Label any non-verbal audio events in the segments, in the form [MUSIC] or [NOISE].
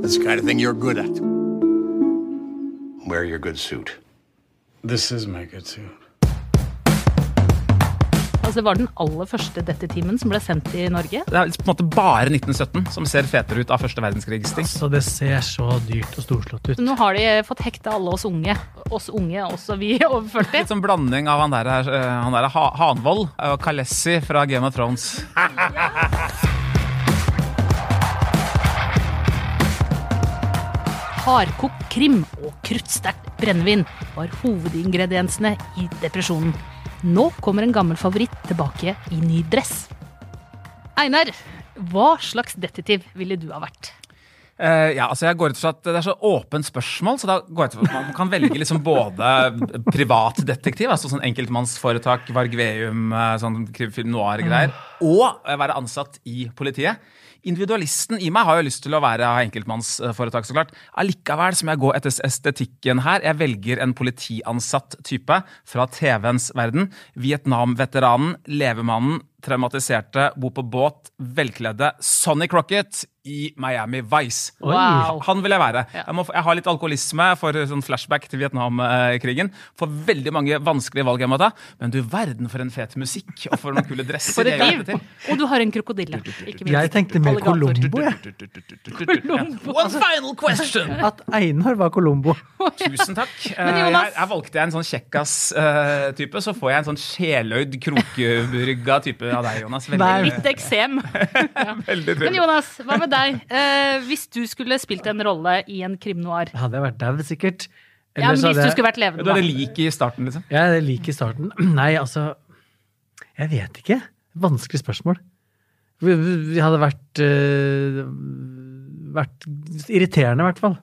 That's the kind of thing you're good at. Wear your good suit. This is my good suit. Altså, det var den aller første detektimen som ble sendt i Norge. Det er på en måte bare 1917 som ser fetere ut av første verdenskrigsting. Altså, det ser så dyrt og storslått ut. Nå har de fått hekta alle oss unge. Oss unge, også vi [LAUGHS] over [LAUGHS] 40. Litt sånn blanding av han der, eh, han der Hanvold og Kalessi fra Game of Thrones. Hardkokt krim og kruttsterkt brennevin var hovedingrediensene i depresjonen. Nå kommer en gammel favoritt tilbake i ny dress. Einar, hva slags detektiv ville du ha vært? Uh, ja, altså jeg går ut fra at Det er så åpent spørsmål, så da går jeg ut fra at man kan velge liksom både privatdetektiv, altså sånn enkeltmannsforetak, Varg Veum, eh, sånn krimfilm noir-greier, og være ansatt i politiet. Individualisten i meg har jo lyst til å være enkeltmannsforetak, så klart. Allikevel så må jeg gå etter estetikken her. Jeg velger en politiansatt type fra TV-ens verden. Vietnam-veteranen, levemannen, traumatiserte, bo på båt, velkledde Sonny Crocket i Miami Vice. Wow. Han vil jeg være. Jeg, må, jeg har litt alkoholisme for sånn flashback til Vietnamkrigen. For veldig mange vanskelige valg jeg må ta. Men du verden for en fet musikk og for noen kule [LAUGHS] dresser. For et liv! Og du har en krokodille. ikke minst. Jeg tenkte mer Alligator. Colombo, jeg. Ja. One final question! [LAUGHS] At Einar var Colombo. Tusen takk. [LAUGHS] Men Eh, Jonas- Jeg, jeg valgte en sånn kjekkas-type, så får jeg en sånn sjeløyd, krokeburga type av deg, Jonas. Veldig, Litt eksem. [LAUGHS] Veldig Men. Jonas, hva med deg? Eh, hvis du skulle spilt en rolle i en krim-noir Hadde jeg vært dau, sikkert. ja, men Hvis du skulle vært Du levende, hadde da. lik i starten, liksom. Er lik i starten. [CLEARS THROAT] Nei, altså Jeg vet ikke. Vanskelig spørsmål. Vi, hadde vært uh, Vært irriterende, i hvert fall.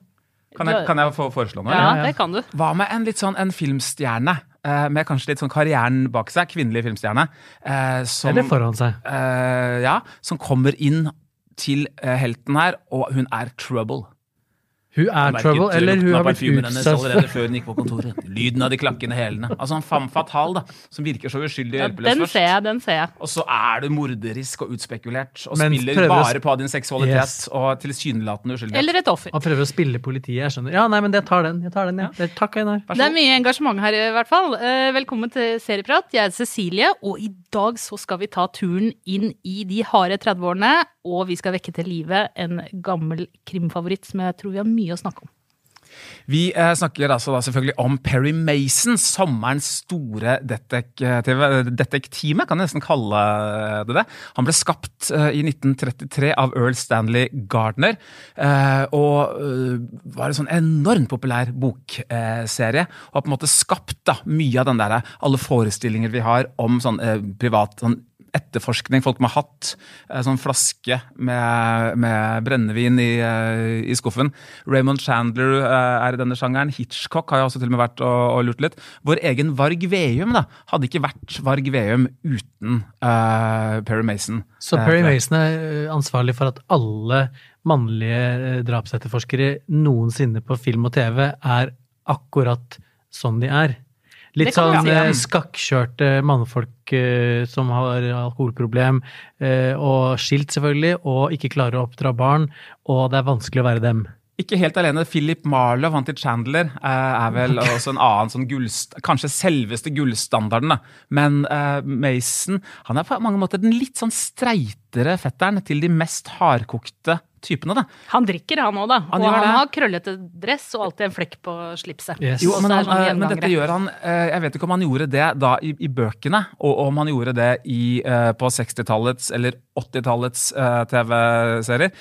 Kan jeg, kan jeg få foreslå noe? Ja, det kan du. Hva med en litt sånn en filmstjerne? eh, med kanskje litt sånn karrieren bak seg. Kvinnelig filmstjerne. eh, som, Eller foran seg. eh, ja, som kommer inn til helten her, og hun er trouble. Hun er trouble, eller hun har blitt utsatt allerede før hun gikk på kontoret. Lyden av de klakkende hælene. Altså en femme fatale, da, som virker så uskyldig og Ja, hjelpeløs den først. ser jeg, den ser jeg. Og så er du morderisk og utspekulert og Men spiller prøver bare på din seksualitet Yes. og tilsynelatende uskyldighet. Eller et offer. Han prøver å spille politiet, jeg skjønner. Ja, nei, men jeg tar den. Jeg tar den, ja. Det- Takk, Einar. Det er mye engasjement her, i hvert fall. Eh, Velkommen til Serieprat. Jeg er Cecilie, og i dag så skal vi ta turen inn i de harde 30-årene, og vi skal vekke til live en gammel krimfavoritt som jeg tror vi har mye å snakke om. Vi eh, snakker altså selvfølgelig om Perry Mason, sommerens store detektive, kan jeg nesten kalle det det. Han ble skapt eh, i 1933 av Earl Stanley Gardner, eh, og var en sånn enormt populær bokserie, og har på en måte skapt da, mye av den der, alle forestillinger vi har om sånn privat sånn etterforskning, folk med hatt, eh, sånn flaske med, med brennevin i, eh, i skuffen. Raymond Chandler eh, er i denne sjangeren. Hitchcock har jo også til og med vært og, og lurt litt. Vår egen Varg Veum da, hadde ikke vært Varg Veum uten uh, Perry Mason. Så Perry. Mason er ansvarlig for at alle mannlige drapsetterforskere noensinne på film og TV er akkurat sånn de er. Litt sånn si, ja. eh, skakkjørte mannfolk eh, som har alkoholproblem, eh, og skilt selvfølgelig, og ikke klarer å oppdra barn, og det er vanskelig å være dem. Ikke helt alene. Philip Marlowe, han til Chandler, eh, er vel [LAUGHS] også en annen sånn gullst... Kanskje selveste gullstandarden, da. Men eh, Mason han er på mange måter den litt sånn streitere fetteren til de mest hardkokte typene, da. Han drikker, han òg, da. Han og han det. har krøllete dress og alltid en flekk på slipset. Yes. Jo, men, han, sånn eh, men dette gjør han eh, Jeg vet ikke om han gjorde det da i, i bøkene, og om han gjorde det i, eh, på 60-tallets eller 80-tallets eh, TV-serier.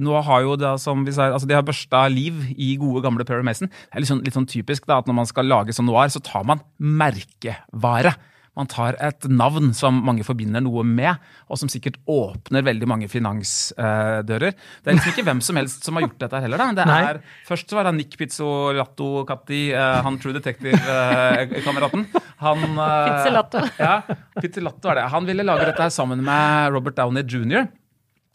Nå har jo det, som vi sa, altså de har børsta liv i gode, gamle Perry Mason. Det er litt sånn, litt sånn typisk da, at når man skal lage sånn noir, så tar man merkevare. Man tar et navn som mange forbinder noe med, og som sikkert åpner veldig mange finansdører. det er liksom ikke hvem som helst som har gjort dette heller. da. Det er, først var det Nick Pizzolatto Catti, eh, han True Detective-kameraten. han eh, Pizzolatto. [LAUGHS] Ja, Pizzolatto var det. Han ville lage dette her sammen med Robert Downey jr.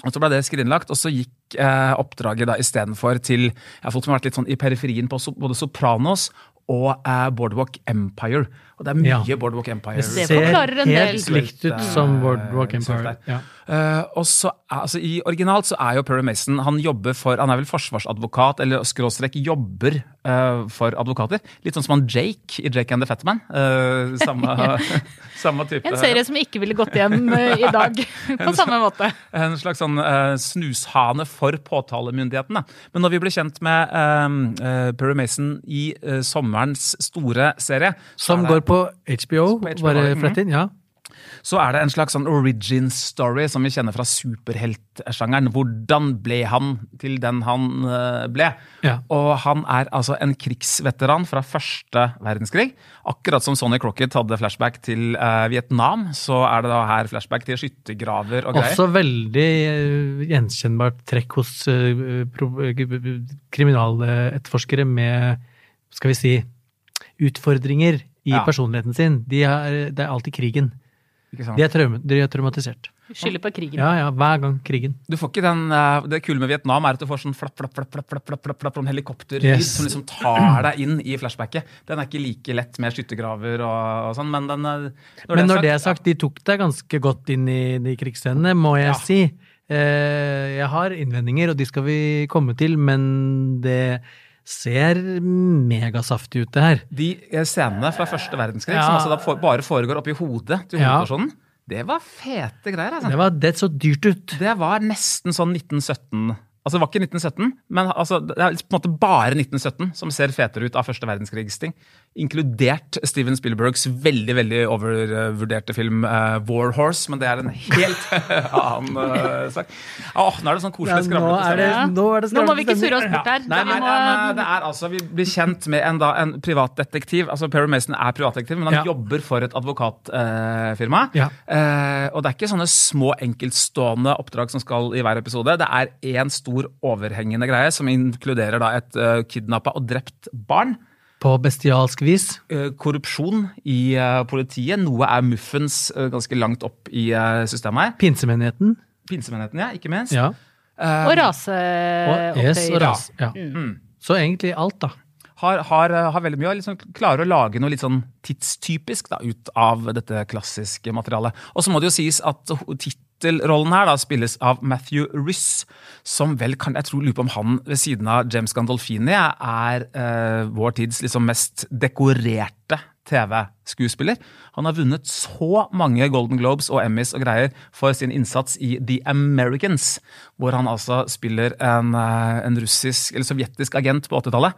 Og så ble det skrinlagt, og så gikk eh, oppdraget da istedenfor til ja, folk som har vært litt sånn i periferien på so både Sopranos og uh, Boardwalk Empire. Og det er mye Ja. Boardwalk Empire. Det ser helt likt ut som Boardwalk Eh, Empire. Ja. Uh, og så, altså I originalt så er jo Perry Mason Han jobber for, han er vel forsvarsadvokat, eller skråstrek jobber uh, for advokater. Litt sånn som han Jake i Jake and the Fat Man. Eh, samme, [LAUGHS] [LAUGHS] samme type. En serie som ikke ville gått hjem eh, i dag, [LAUGHS] på samme måte. En slags sånn uh, snushane for påtalemyndigheten. Da. Men når vi ble kjent med uh, Perry Mason i sommerens store serie, Som går på HBO, På HBO, bare mhm. flett inn. Ja. Så er det en slags sånn origin story som vi kjenner fra superheltsjangeren. Hvordan ble han til den han eh, ble? Ja. Og han er altså en krigsveteran fra første verdenskrig. Akkurat som Sonny Crocket hadde flashback til uh, Vietnam, så er det da her flashback til skyttergraver og greier. Også veldig eh, gjenkjennbart trekk hos uh, kriminaletterforskere med, skal vi si, utfordringer i Ja. personligheten sin. De er, det er alltid krigen. De er, traum, de er traumatisert. Skylder på krigen. Ja, ja, hver gang krigen. Du får ikke den, eh, Det kule med Vietnam er at du får sånn flapp, flapp, flapp, flapp, flapp, flapp, flapp, flapp helikopterlyd Yes. som liksom tar deg inn i flashbacket. Den er ikke like lett med skyttergraver og, og sånn, men den når Men når det er sagt, de tok deg ganske godt inn i de krigsscenene, må jeg Ja. si. Eh, jeg har innvendinger, og de skal vi komme til, men det ser megasaftig ut, det her. De eh, scenene fra første verdenskrig, Ja. som altså for, bare foregår oppi hodet til Ja. hovedpersonen, det var fete greier. altså. Det, var, det så dyrt ut. Det var nesten sånn 1917. Altså, det var ikke 1917, men altså, det er på en måte bare 1917 som ser fetere ut av første verdenskrigssting. Inkludert Steven Spielbergs veldig veldig overvurderte film uh, War Horse, men det er en helt [LAUGHS] annen uh, sak. Åh, nå er det sånn koselig Ja, nå, skravlete det, stemning. nå er Nå må vi ikke surre oss bort her. Nei, nei, nei, nei, det er altså, Vi blir kjent med en, da, en privatdetektiv. altså Perry Mason er privatdetektiv, men han Ja. jobber for et advokatfirma. Ja. Eh, og det er ikke sånne små enkeltstående oppdrag som skal i hver episode. Det er én stor overhengende greie som inkluderer da et uh, kidnappa og drept barn. På bestialsk vis. eh, korrupsjon i eh, politiet. Noe er muffens eh, ganske langt opp i systemet her. Pinsemenigheten. Pinsemenigheten, ja, ikke minst. Ja. Um, Og raseopptøyer. yes, og ras. Ja. Mm. Så egentlig alt, da. har, har, har veldig mye liksom klarer å lage noe litt sånn tidstypisk da, ut av dette klassiske materialet. Og så må det jo sies at tittelrollen her da spilles av Matthew Riss, som vel kan jeg tro lurer på om han ved siden av James Gandolfini er eh, vår tids liksom mest dekorerte TV-skuespiller. Han har vunnet så mange Golden Globes og Emmys og greier for sin innsats i The Americans, hvor han altså spiller en, eh, en russisk eller sovjetisk agent på 80-tallet.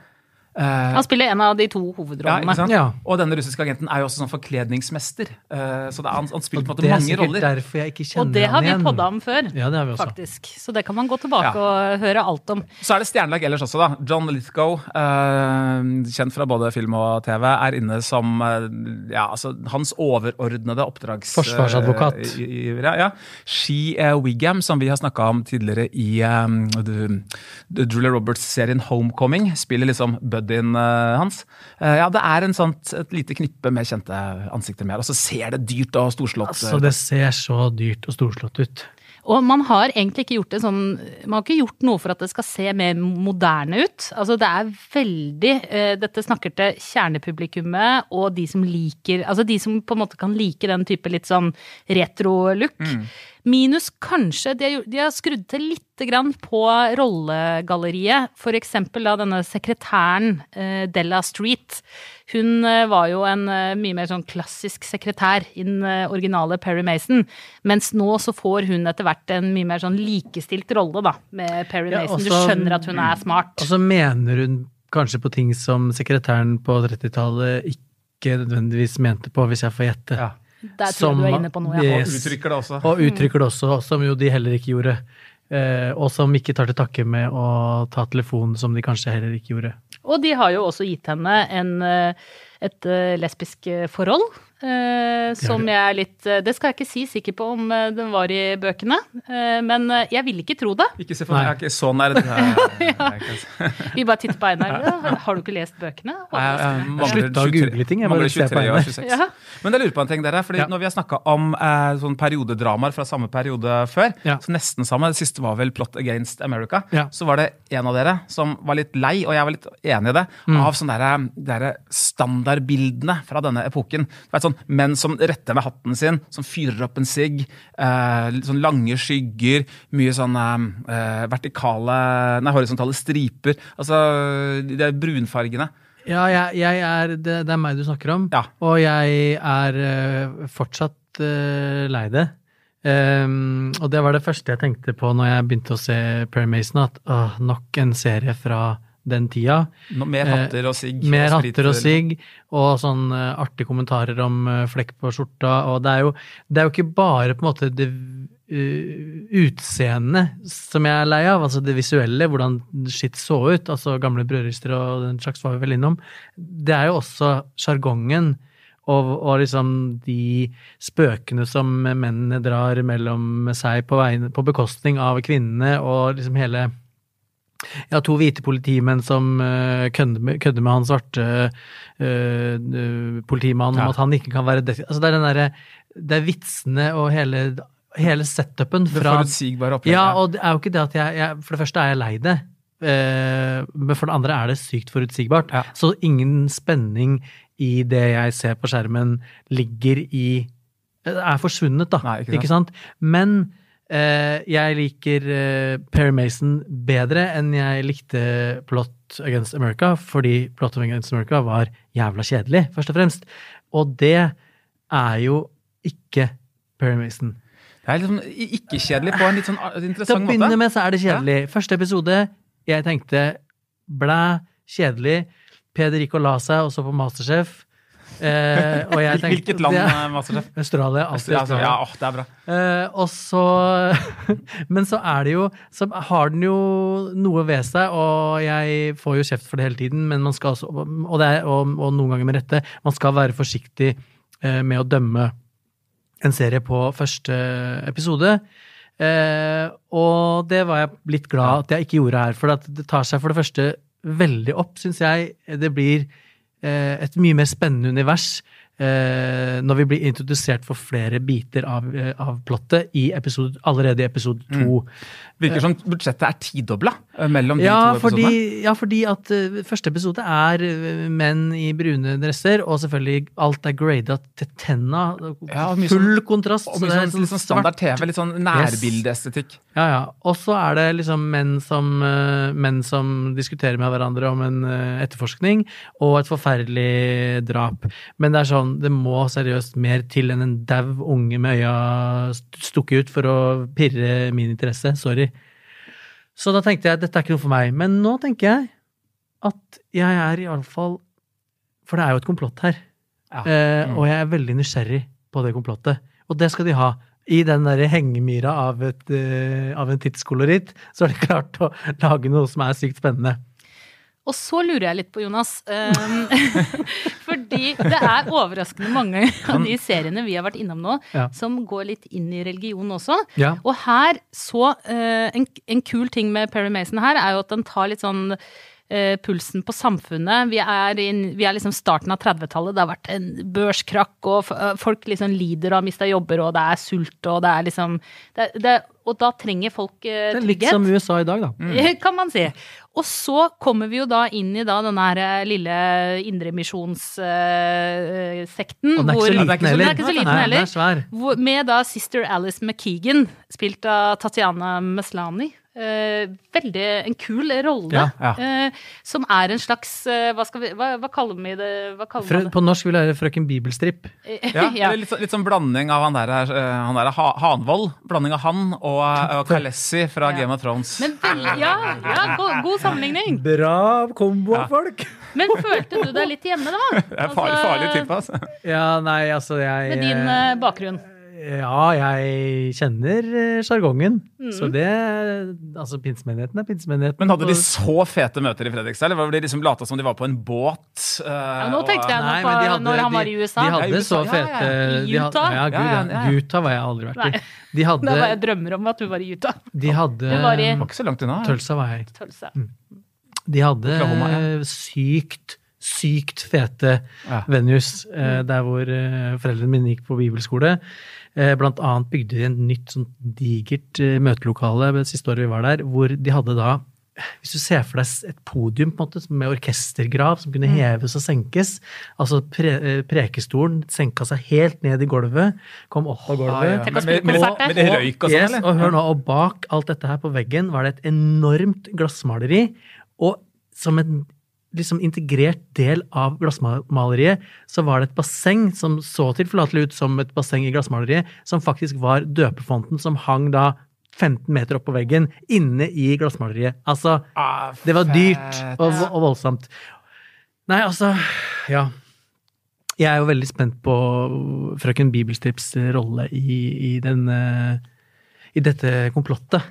Eh, Han spiller en av de to hovedrollene. Ja. Og denne russiske agenten er jo også sånn forkledningsmester. Eh, så det er, han, han spiller på en måte det er mange roller. jeg ikke Og det har vi podda om før, Ja, det har vi også. faktisk. Så det kan man gå tilbake Ja. og høre alt om. Så er det stjernelag ellers også, da. John Lithgow, eh, kjent fra både film og TV, er inne som ja, altså, hans overordnede oppdrags... Forsvarsadvokat. i- i- ja, ja. She Wigam som vi har snakka om tidligere i um, Julia Roberts-serien Homecoming, spiller liksom buddyen eh, hans. Eh, ja, det er en sånt, et lite knippe med kjente ansikter med her. Og så ser det dyrt og storslått ut. Altså, det ser så dyrt og storslått ut. Og man har egentlig ikke gjort det sånn Man har ikke gjort noe for at det skal se mer moderne ut. Altså det er veldig eh, Dette snakker til kjernepublikummet og de som liker Altså de som på en måte kan like den type litt sånn retro-look. Minus kanskje de har, de har skrudd til lite grann på rollegalleriet. For eksempel da denne sekretæren eh, Della Street. Hun eh, var jo en eh, mye mer sånn klassisk sekretær i den eh, originale Perry Mason. Mens nå så får hun etter hvert en mye mer sånn likestilt rolle da, med Perry Ja, Mason. Du skjønner at hun er smart. Og så mener hun kanskje på ting som sekretæren på 30-tallet ikke nødvendigvis mente på, hvis jeg får gjette. Ja. Der tror jeg du er inne på noe. Ja. Yes. Og uttrykker det også. Og uttrykker det også, som jo de heller ikke gjorde. Eh, og som ikke tar til takke med å ta telefonen, som de kanskje heller ikke gjorde. Og de har jo også gitt henne en, eh, et eh, lesbisk eh, forhold. Eh, som jeg er litt eh, Det skal jeg ikke si sikker på om eh, den var i bøkene, eh, men jeg vil ikke tro det. Ikke se for deg, jeg er ikke så nerd. [LAUGHS] Jeg, [LAUGHS] Vi bare titter på Einar. Ja, har du ikke lest bøkene? Slutt å google ting, jeg mangler 23 og 26. Ja. Men jeg lurer på en ting, dere. fordi Ja. Når vi har snakka om eh, sånn periodedramaer fra samme periode før, Ja. så nesten samme, det siste var vel Plot Against America, Ja. så var det en av dere som var litt lei, og jeg var litt enig i det, Mm. av sånne der, der standardbildene fra denne epoken. Et sånn Menn som retter med hatten sin, som fyrer opp en sigg. Eh, sånn lange skygger, mye sånn eh, vertikale, nei, horisontale striper. Altså de er brunfargene. Ja, jeg, jeg er, det, det er meg du snakker om, Ja. og jeg er eh, fortsatt uh, lei det. Um, og det var det første jeg tenkte på når jeg begynte å se Perry Mason, at uh, nok en serie fra den tida. No, mer hatter og sigg. Eh, Mer og hatter og sigg, og sånn eh, artige kommentarer om eh, flekk på skjorta. Og det er jo, det er jo ikke bare på en måte det utseendet som jeg er lei av, altså det visuelle, hvordan skitt så ut. Altså gamle brødrister og den slags var vi vel innom. Det er jo også sjargongen. Og, og liksom de spøkene som mennene drar mellom seg på, vegne, på bekostning av kvinnene, og liksom hele ja, to hvite politimenn som uh, kødder, med, kødde med han svarte uh, uh, politimannen Ja. om at han ikke kan være det. Altså det er den derre Det er vitsene og hele, hele setupen Det fra forutsigbare opplegget. Ja, og det er jo ikke det at jeg, jeg For det første er jeg lei det. eh, men for det andre er det sykt forutsigbart. Ja. Så ingen spenning i det jeg ser på skjermen, ligger i Er forsvunnet, da. Nei, ikke sant? ikke sant? Men eh, jeg liker eh, Perry Mason bedre enn jeg likte Plot Against America, fordi Plot Against America var jævla kjedelig, først og fremst. Og det er jo ikke Perry Mason. Det er liksom ikke-kjedelig på en litt sånn interessant måte. Til å begynne med så er det kjedelig. Første episode, jeg tenkte blæ, kjedelig. Peder gikk og la seg, og så på Masterchef. Eh, tenkte, Hvilket land, [LAUGHS] eh, Masterchef? Australia. Alltid Australia. ja, åh, det er bra. Eh, og så [LAUGHS] Men så er det jo Så har den jo noe ved seg, og jeg får jo kjeft for det hele tiden, men man skal også Og, det er, og, og noen ganger med rette, man skal være forsiktig eh, med å dømme en serie på første episode. Eh, og det var jeg litt glad at jeg ikke gjorde her, for at det tar seg for det første veldig opp, syns jeg. Det blir et mye mer spennende univers eh, når vi blir introdusert for flere biter av, eh, av plottet i episode, allerede i episode to. Virker som budsjettet er tidobla eh, mellom de Ja, to fordi, episodene. ja, fordi at uh, første episode er menn i brune dresser, og selvfølgelig alt er grada til tenna. Ja, Full sånn- kontrast. Og mye er sånn, sånn standard TV, litt sånn nærbildeestetikk. Ja, ja. Og så er det liksom menn som, uh, menn som diskuterer med hverandre om en uh, etterforskning, og et forferdelig drap. Men det er sånn, det må seriøst mer til enn en dau unge med øya st- stukket ut for å pirre min interesse. Sorry. Så da tenkte jeg dette er ikke noe for meg. Men nå tenker jeg at jeg er iallfall For det er jo et komplott her. Ja. Eh, Mm. Og jeg er veldig nysgjerrig på det komplottet. Og det skal de ha. I den der hengemyra av, et, eh, av en tidskoloritt, så har de klart å lage noe som er sykt spennende. Og så lurer jeg litt på, Jonas. Um, [LAUGHS] fordi det er overraskende mange av de seriene vi har vært innom nå, Ja. som går litt inn i religion også. Ja. Og her så uh, en, en kul ting med Perry Mason her, er jo at den tar litt sånn pulsen på samfunnet. Vi er, in, vi er liksom starten av 30-tallet. Det har vært en børskrakk, og eh, folk liksom lider og har mista jobber, og det er sult, og det er liksom det, det og da trenger folk eh, Det er litt som USA i dag, da. Mm. [LAUGHS] Kan man si. Og så kommer vi jo da inn i da den her eh, lille indremisjonssekten. Og den er ikke så liten er heller. Den er ikke så liten heller. Er. Hvor- Med da sister Alice McKeegan, spilt av Tatiana Maslani. Eh, veldig en kul rolle. Ja, ja. Eh, som er en slags eh, Hva, skal vi, hva, hva kaller vi det? Hva kaller Frø, man det? på norsk vil jeg høre Frøken Bibelstrip. Ja, [LAUGHS] Ja. Litt, sånn- litt sånn blanding av han der, han der ha, Hanvold. Blanding av han og, og Kalessi fra Ja. Game of Thrones. Men vel- ja, ja god, god sammenligning. Bra kombo folk! [LAUGHS] Men følte du deg litt hjemme, da? Det [LAUGHS] er farlig, farlig type, altså. Ja, nei, altså jeg Med din bakgrunn. Ja, jeg kjenner eh, sjargongen. Mm. Så det Altså, pinsemenigheten er pinsemenigheten. Men hadde de så fete møter i Fredrikstad, eller var det liksom lata som de var på en båt? Uh, Ja, nå tenkte jeg Nei, på hadde- når han var i USA. De hadde Ja, USA, så fete ja, Utah? Ja, gud, Ja, ja, ja, ja. Utah var jeg aldri vært i. Nei. hadde, Det var jeg drømmer om at du var i Utah. de hadde Det var i- var ikke så langt unna. Tølsa var jeg Tulsa. Tølse. De hadde Oklahoma, ja. sykt, sykt fete Ja. venues eh, der hvor eh, foreldrene mine gikk på bibelskole. Eh, blant annet bygde de en nytt sånn digert eh, møtelokale det siste året vi var der, hvor de hadde da hvis du ser for deg et podium på en måte, med orkestergrav som kunne heves og senkes altså pre, eh, Prekestolen senka seg helt ned i gulvet, kom opp av Ah, ja. gulvet. Med røyk og sånn, Yes, og hør nå, og bak alt dette her på veggen var det et enormt glassmaleri, og som en liksom integrert del av glassmaleriet, så var det et basseng som så tilforlatelig ut som et basseng i glassmaleriet, som faktisk var døpefonten som hang da 15 meter opp på veggen, inne i glassmaleriet. Altså, Ah, det var dyrt og, og voldsomt. Nei, altså, ja. Jeg er jo veldig spent på frøken Bibelstrips rolle i, i den eh, I dette komplottet,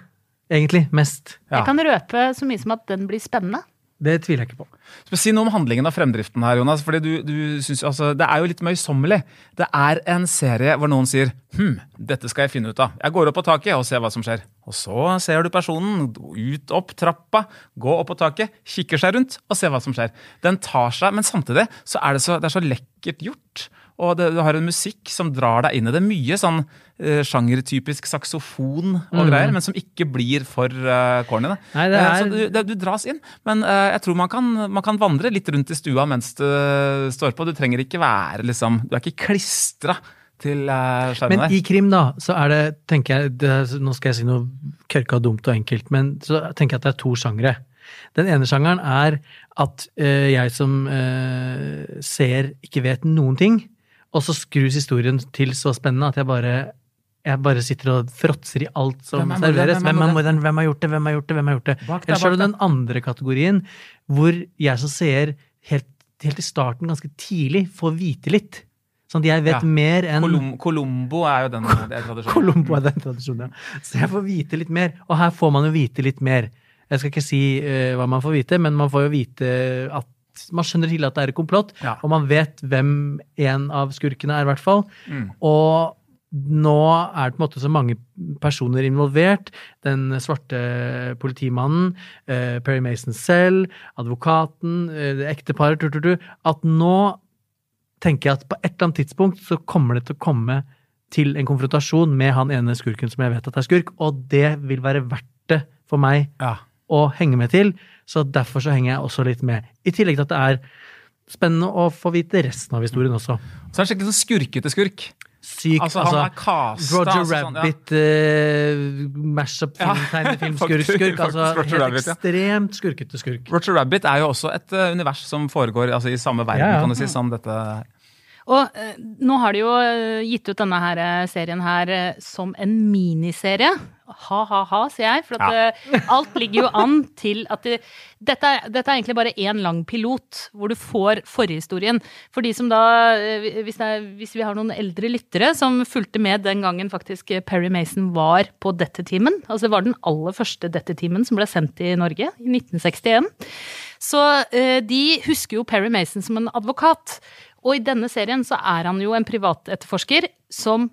egentlig, mest. Ja. Jeg kan røpe så mye som at den blir spennende. Det tviler jeg ikke på. Si noe om handlingen av fremdriften her, Jonas. fordi du, du synes, altså, Det er jo litt møysommelig. Det er en serie hvor noen sier hm, dette skal jeg finne ut av. Jeg går opp på taket og ser hva som skjer. Og så ser du personen ut opp trappa, gå opp på taket, kikker seg rundt og ser hva som skjer. Den tar seg, Men samtidig så er det så, det er så lekkert gjort. Og det, du har en musikk som drar deg inn i det. Mye sånn uh, sjangertypisk saksofon og mm. greier, men som ikke blir for uh, corny. Nei, Eh, er- Så du, det, du dras inn, men uh, jeg tror man kan, man kan vandre litt rundt i stua mens du står på. Du trenger ikke være liksom Du er ikke klistra til uh, skjermen Men i krim, da, så er det, tenker jeg det, er- Nå skal jeg si noe kørka dumt og enkelt, men så tenker jeg at det er to sjangre. Den ene sjangeren er at jeg som ser ikke vet noen ting, og så skrus historien til så spennende at jeg bare jeg bare sitter og fråtser i alt som Hvem er serveres. Hvem hvem, Hvem? Hvem har gjort det? Hvem har gjort det? Hvem har gjort det? Bak deg, Eller så har det du den andre kategorien, hvor jeg som seer helt, helt i starten, ganske tidlig, får vite litt. Sånn at jeg vet Ja. mer enn Colom Colombo er jo den er tradisjonen. [LAUGHS] Colombo er den tradisjonen, ja. Så jeg får vite litt mer. Og her får man jo vite litt mer. Jeg skal ikke si uh, hva man får vite, men man får jo vite at man skjønner tidlig at det er et komplott, Ja. og man vet hvem en av skurkene er, i hvert fall. Mm. Og nå er det på en måte så mange personer involvert. Den svarte politimannen, eh, Perry Mason selv, advokaten, eh, det ekteparet, at nå tenker jeg at på et eller annet tidspunkt så kommer det til å komme til en konfrontasjon med han ene skurken som jeg vet at er skurk, og det vil være verdt det for meg Ja. Å henge med til, så derfor så henger jeg også litt med. I tillegg til at det er spennende å få vite resten av historien også. Så er det skikkelig sånn skurkete skurk. Syk, Altså, altså, han er kasta, Roger altså, sånn, ja. Rabbit, eh, mash-up, Ja, tegnefilm, [LAUGHS] skurk, skurk. Altså helt Rabbit, ja. ekstremt skurkete skurk. Roger Rabbit er jo også et uh, univers som foregår altså, i samme verden, Ja, ja. kan du si, som dette Og uh, nå har de jo gitt ut denne her serien her som en miniserie. Ha-ha-ha, sier jeg. For at, det, alt ligger jo an til at det, dette, er, dette er egentlig bare én lang pilot, hvor du får forhistorien. For de som da, eh, hvis, er, hvis vi har noen eldre lyttere som fulgte med den gangen faktisk eh, Perry Mason var på Dette-timen, altså det var den aller første Dette-timen som ble sendt i Norge i 1961. Så eh, de husker jo Perry Mason som en advokat. Og i denne serien så er han jo en privatetterforsker som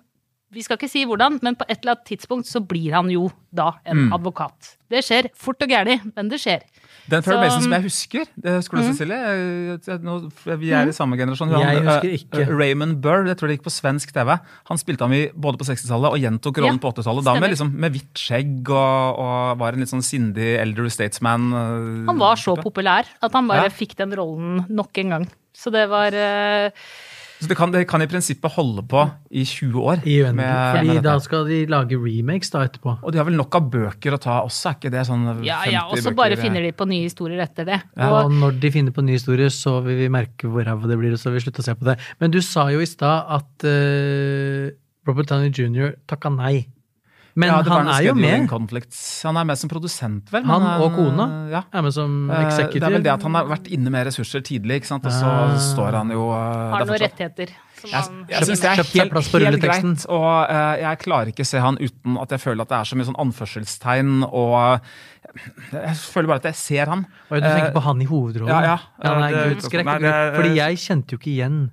Vi skal ikke si hvordan, men på et eller annet tidspunkt så blir han jo da en Mm. advokat. Det skjer fort og gærlig, men det skjer. Den Så- Mason som jeg husker, det husker du Cecilie? Jeg- jeg- Vi er i samme generasjon. Jeg Han, husker eh, ikke. Raymond Burr, jeg tror det gikk på svensk TV. Han spilte ham i både på 60-tallet og gjentok rollen Ja, på 80-tallet. Da med, liksom, med hvitt skjegg og, og var en litt sånn sindig elder statesman. eh, Han var så populær at han bare Ja. fikk den rollen nok en gang. Så det var eh, Så det kan, det kan i prinsippet holde på i 20 år. I uendelig. med- Fordi med da skal de lage remakes da etterpå. Og de har vel nok av bøker å ta også, er ikke det sånn Ja 50 ja, og så bare finner de på nye historier etter det. Ja, Og og når de finner på nye historier, så vil vi merke hvor ræva det blir, og så vil vi slutte å se på det. Men du sa jo i stad at uh, Robert Downey jr. takka nei. Men ja, han er jo med. Han er med som produsent, vel? Han men, og kona Ja. er med som Eh, executive. Det er vel det at han har vært inne med ressurser tidlig, ikke sant? og så Ah. står han jo eh, har noen rettigheter. Som Jeg, jeg syns det er helt, helt greit, og uh, jeg klarer ikke å se han uten at jeg føler at det er så mye sånn anførselstegn, og jeg føler bare at jeg ser han. Og du tenker på han i hovedrollen? ja, ja. nei, Det- Gud, skrekk. nei, det- Fordi jeg kjente jo ikke igjen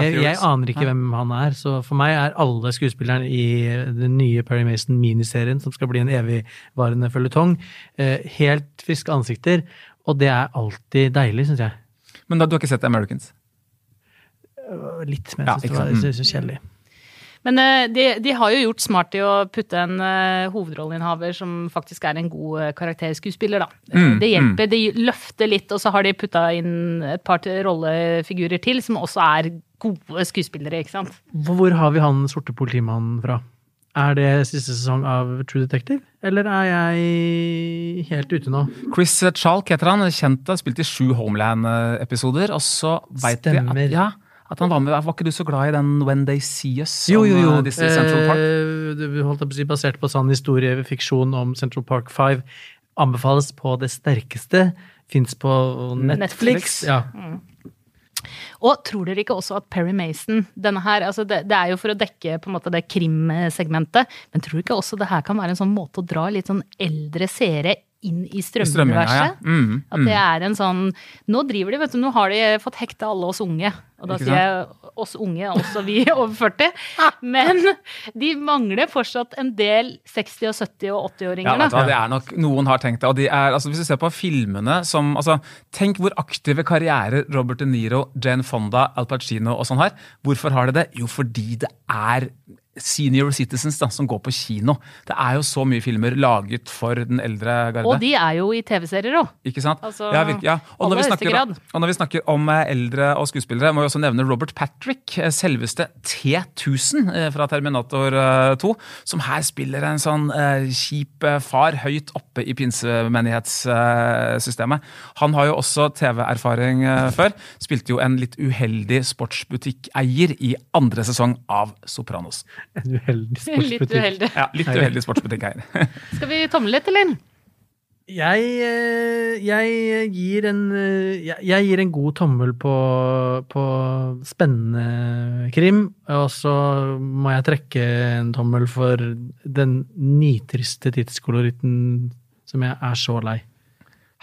jeg, jeg aner ikke hvem han er, så for meg er alle skuespillerne i den nye Perry Mason-miniserien, som skal bli en evigvarende føljetong, eh, helt friske ansikter, og det er alltid deilig, syns jeg. Men da, du har ikke sett Americans? Litt, men jeg syns ja, det var så kjedelig. Men eh, de, de har jo gjort smart i å putte en uh, hovedrolleinnehaver som faktisk er en god uh, karakterskuespiller, da. Mm, det hjelper. De løfter litt, og så har de putta inn et par rollefigurer til, som også er gode skuespillere, ikke sant. Hvor har vi han sorte politimannen fra? Er det siste sesong av True Detective, eller er jeg helt ute nå? Chris Chalk heter han, kjent har spilt i sju Homeland-episoder, og så veit vi at, ja, at han var med. Var ikke du så glad i den When They See Us? Jo, jo, jo. eh, Central Park? Eh, holdt på å si, basert på sann historie, fiksjon om Central Park 5. Anbefales på det sterkeste. Fins på Netflix. Netflix. Ja. Og tror dere ikke også at Perry Mason denne her, altså det, det er jo for å dekke på en måte det krimsegmentet, men tror du ikke også det her kan være en sånn måte å dra litt sånn eldre seere inn i strømuniverset. ja. Mm, At det er en sånn Nå driver de, vet du, nå har de fått hekta alle oss unge. Og da sier jeg oss unge, også vi [LAUGHS] over 40. Men de mangler fortsatt en del 60-, og 70- og 80-åringer, vet du da. hva, det er nok Noen har tenkt det. og de er, altså Hvis du ser på filmene som altså, Tenk hvor aktive karrierer Robert De Niro, Jane Fonda, Al Pacino og sånn har. Hvorfor har de det? Jo, fordi det er senior citizens da, som går på kino. Det er jo så mye filmer laget for den eldre garde. Og de er jo i TV-serier òg. Ikke sant? Altså, ja, virkelig, ja. Og, når vi snakker, og når vi snakker om eh, eldre og skuespillere, må vi også nevne Robert Patrick, eh, selveste T1000 eh, fra Terminator eh, 2, som her spiller en sånn uh, kjip far høyt oppe i pinsemenighetssystemet. Han har jo også TV-erfaring før. Spilte jo en litt uheldig sportsbutikkeier i andre sesong av Sopranos. [LAUGHS] En uheldig [LAUGHS] Litt sportsbutikk. uheldig. Ja, Litt uheldig sportsbutikk her. [LAUGHS] Skal vi tomle litt, eller? Jeg, eh, jeg gir en eh, jeg, jeg gir en god tommel på, på spennende krim, og så må jeg trekke en tommel for den nitriste tidskoloritten som jeg er så lei.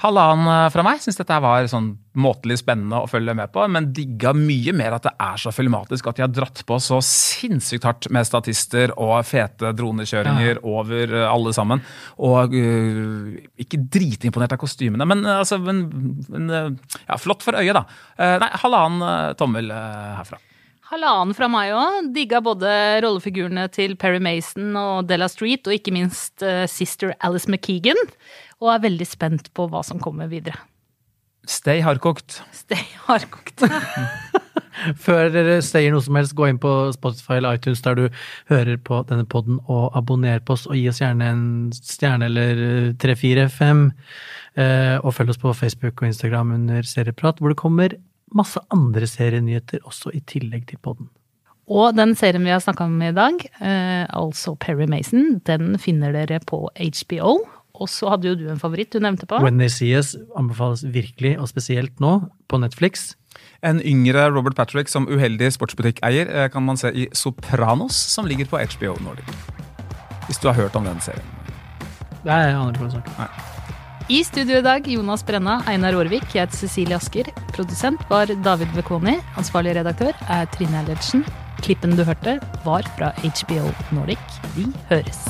Halvannen eh, fra meg. Syns dette var sånn måtelig spennende å følge med på, men digga mye mer at det er så filmatisk at de har dratt på så sinnssykt hardt med statister og fete dronekjøringer over eh, alle sammen. Og uh, ikke dritimponert av kostymene, men, eh, altså, men, men ja, flott for øyet, da. Nei, halvannen tommel herfra. Halvannen fra meg òg. Digga både rollefigurene til Perry Mason og Della Street, og ikke minst uh, sister Alice McKeegan. Og er veldig spent på hva som kommer videre. Stay hardkokt. Stay hardkokt. [LAUGHS] Før dere sier noe som helst, gå inn på Spotify eller iTunes der du hører på denne podden, og abonner på oss, og gi oss gjerne en stjerne eller eh, tre, fire, fem. Eh, Og følg oss på Facebook og Instagram under Serieprat, hvor det kommer masse andre serienyheter også i tillegg til podden. Og den serien vi har snakka om i dag, eh, altså Perry Mason, den finner dere på HBO. Og så hadde jo du en favoritt du nevnte på. When They See Us anbefales virkelig, og spesielt nå, på Netflix. En yngre Robert Patrick som uheldig sportsbutikkeier eh, kan man se i Sopranos, som ligger på HBO Nordic. Hvis du har hørt om den serien. Nei, jeg aner ikke hva du snakker. I studio i dag Jonas Brenna, Einar Aarvik, jeg heter Cecilie Asker. Produsent var David Bekoni. Ansvarlig redaktør er Trine Ellertsen. Klippen du hørte, var fra HBO Nordic. Vi høres.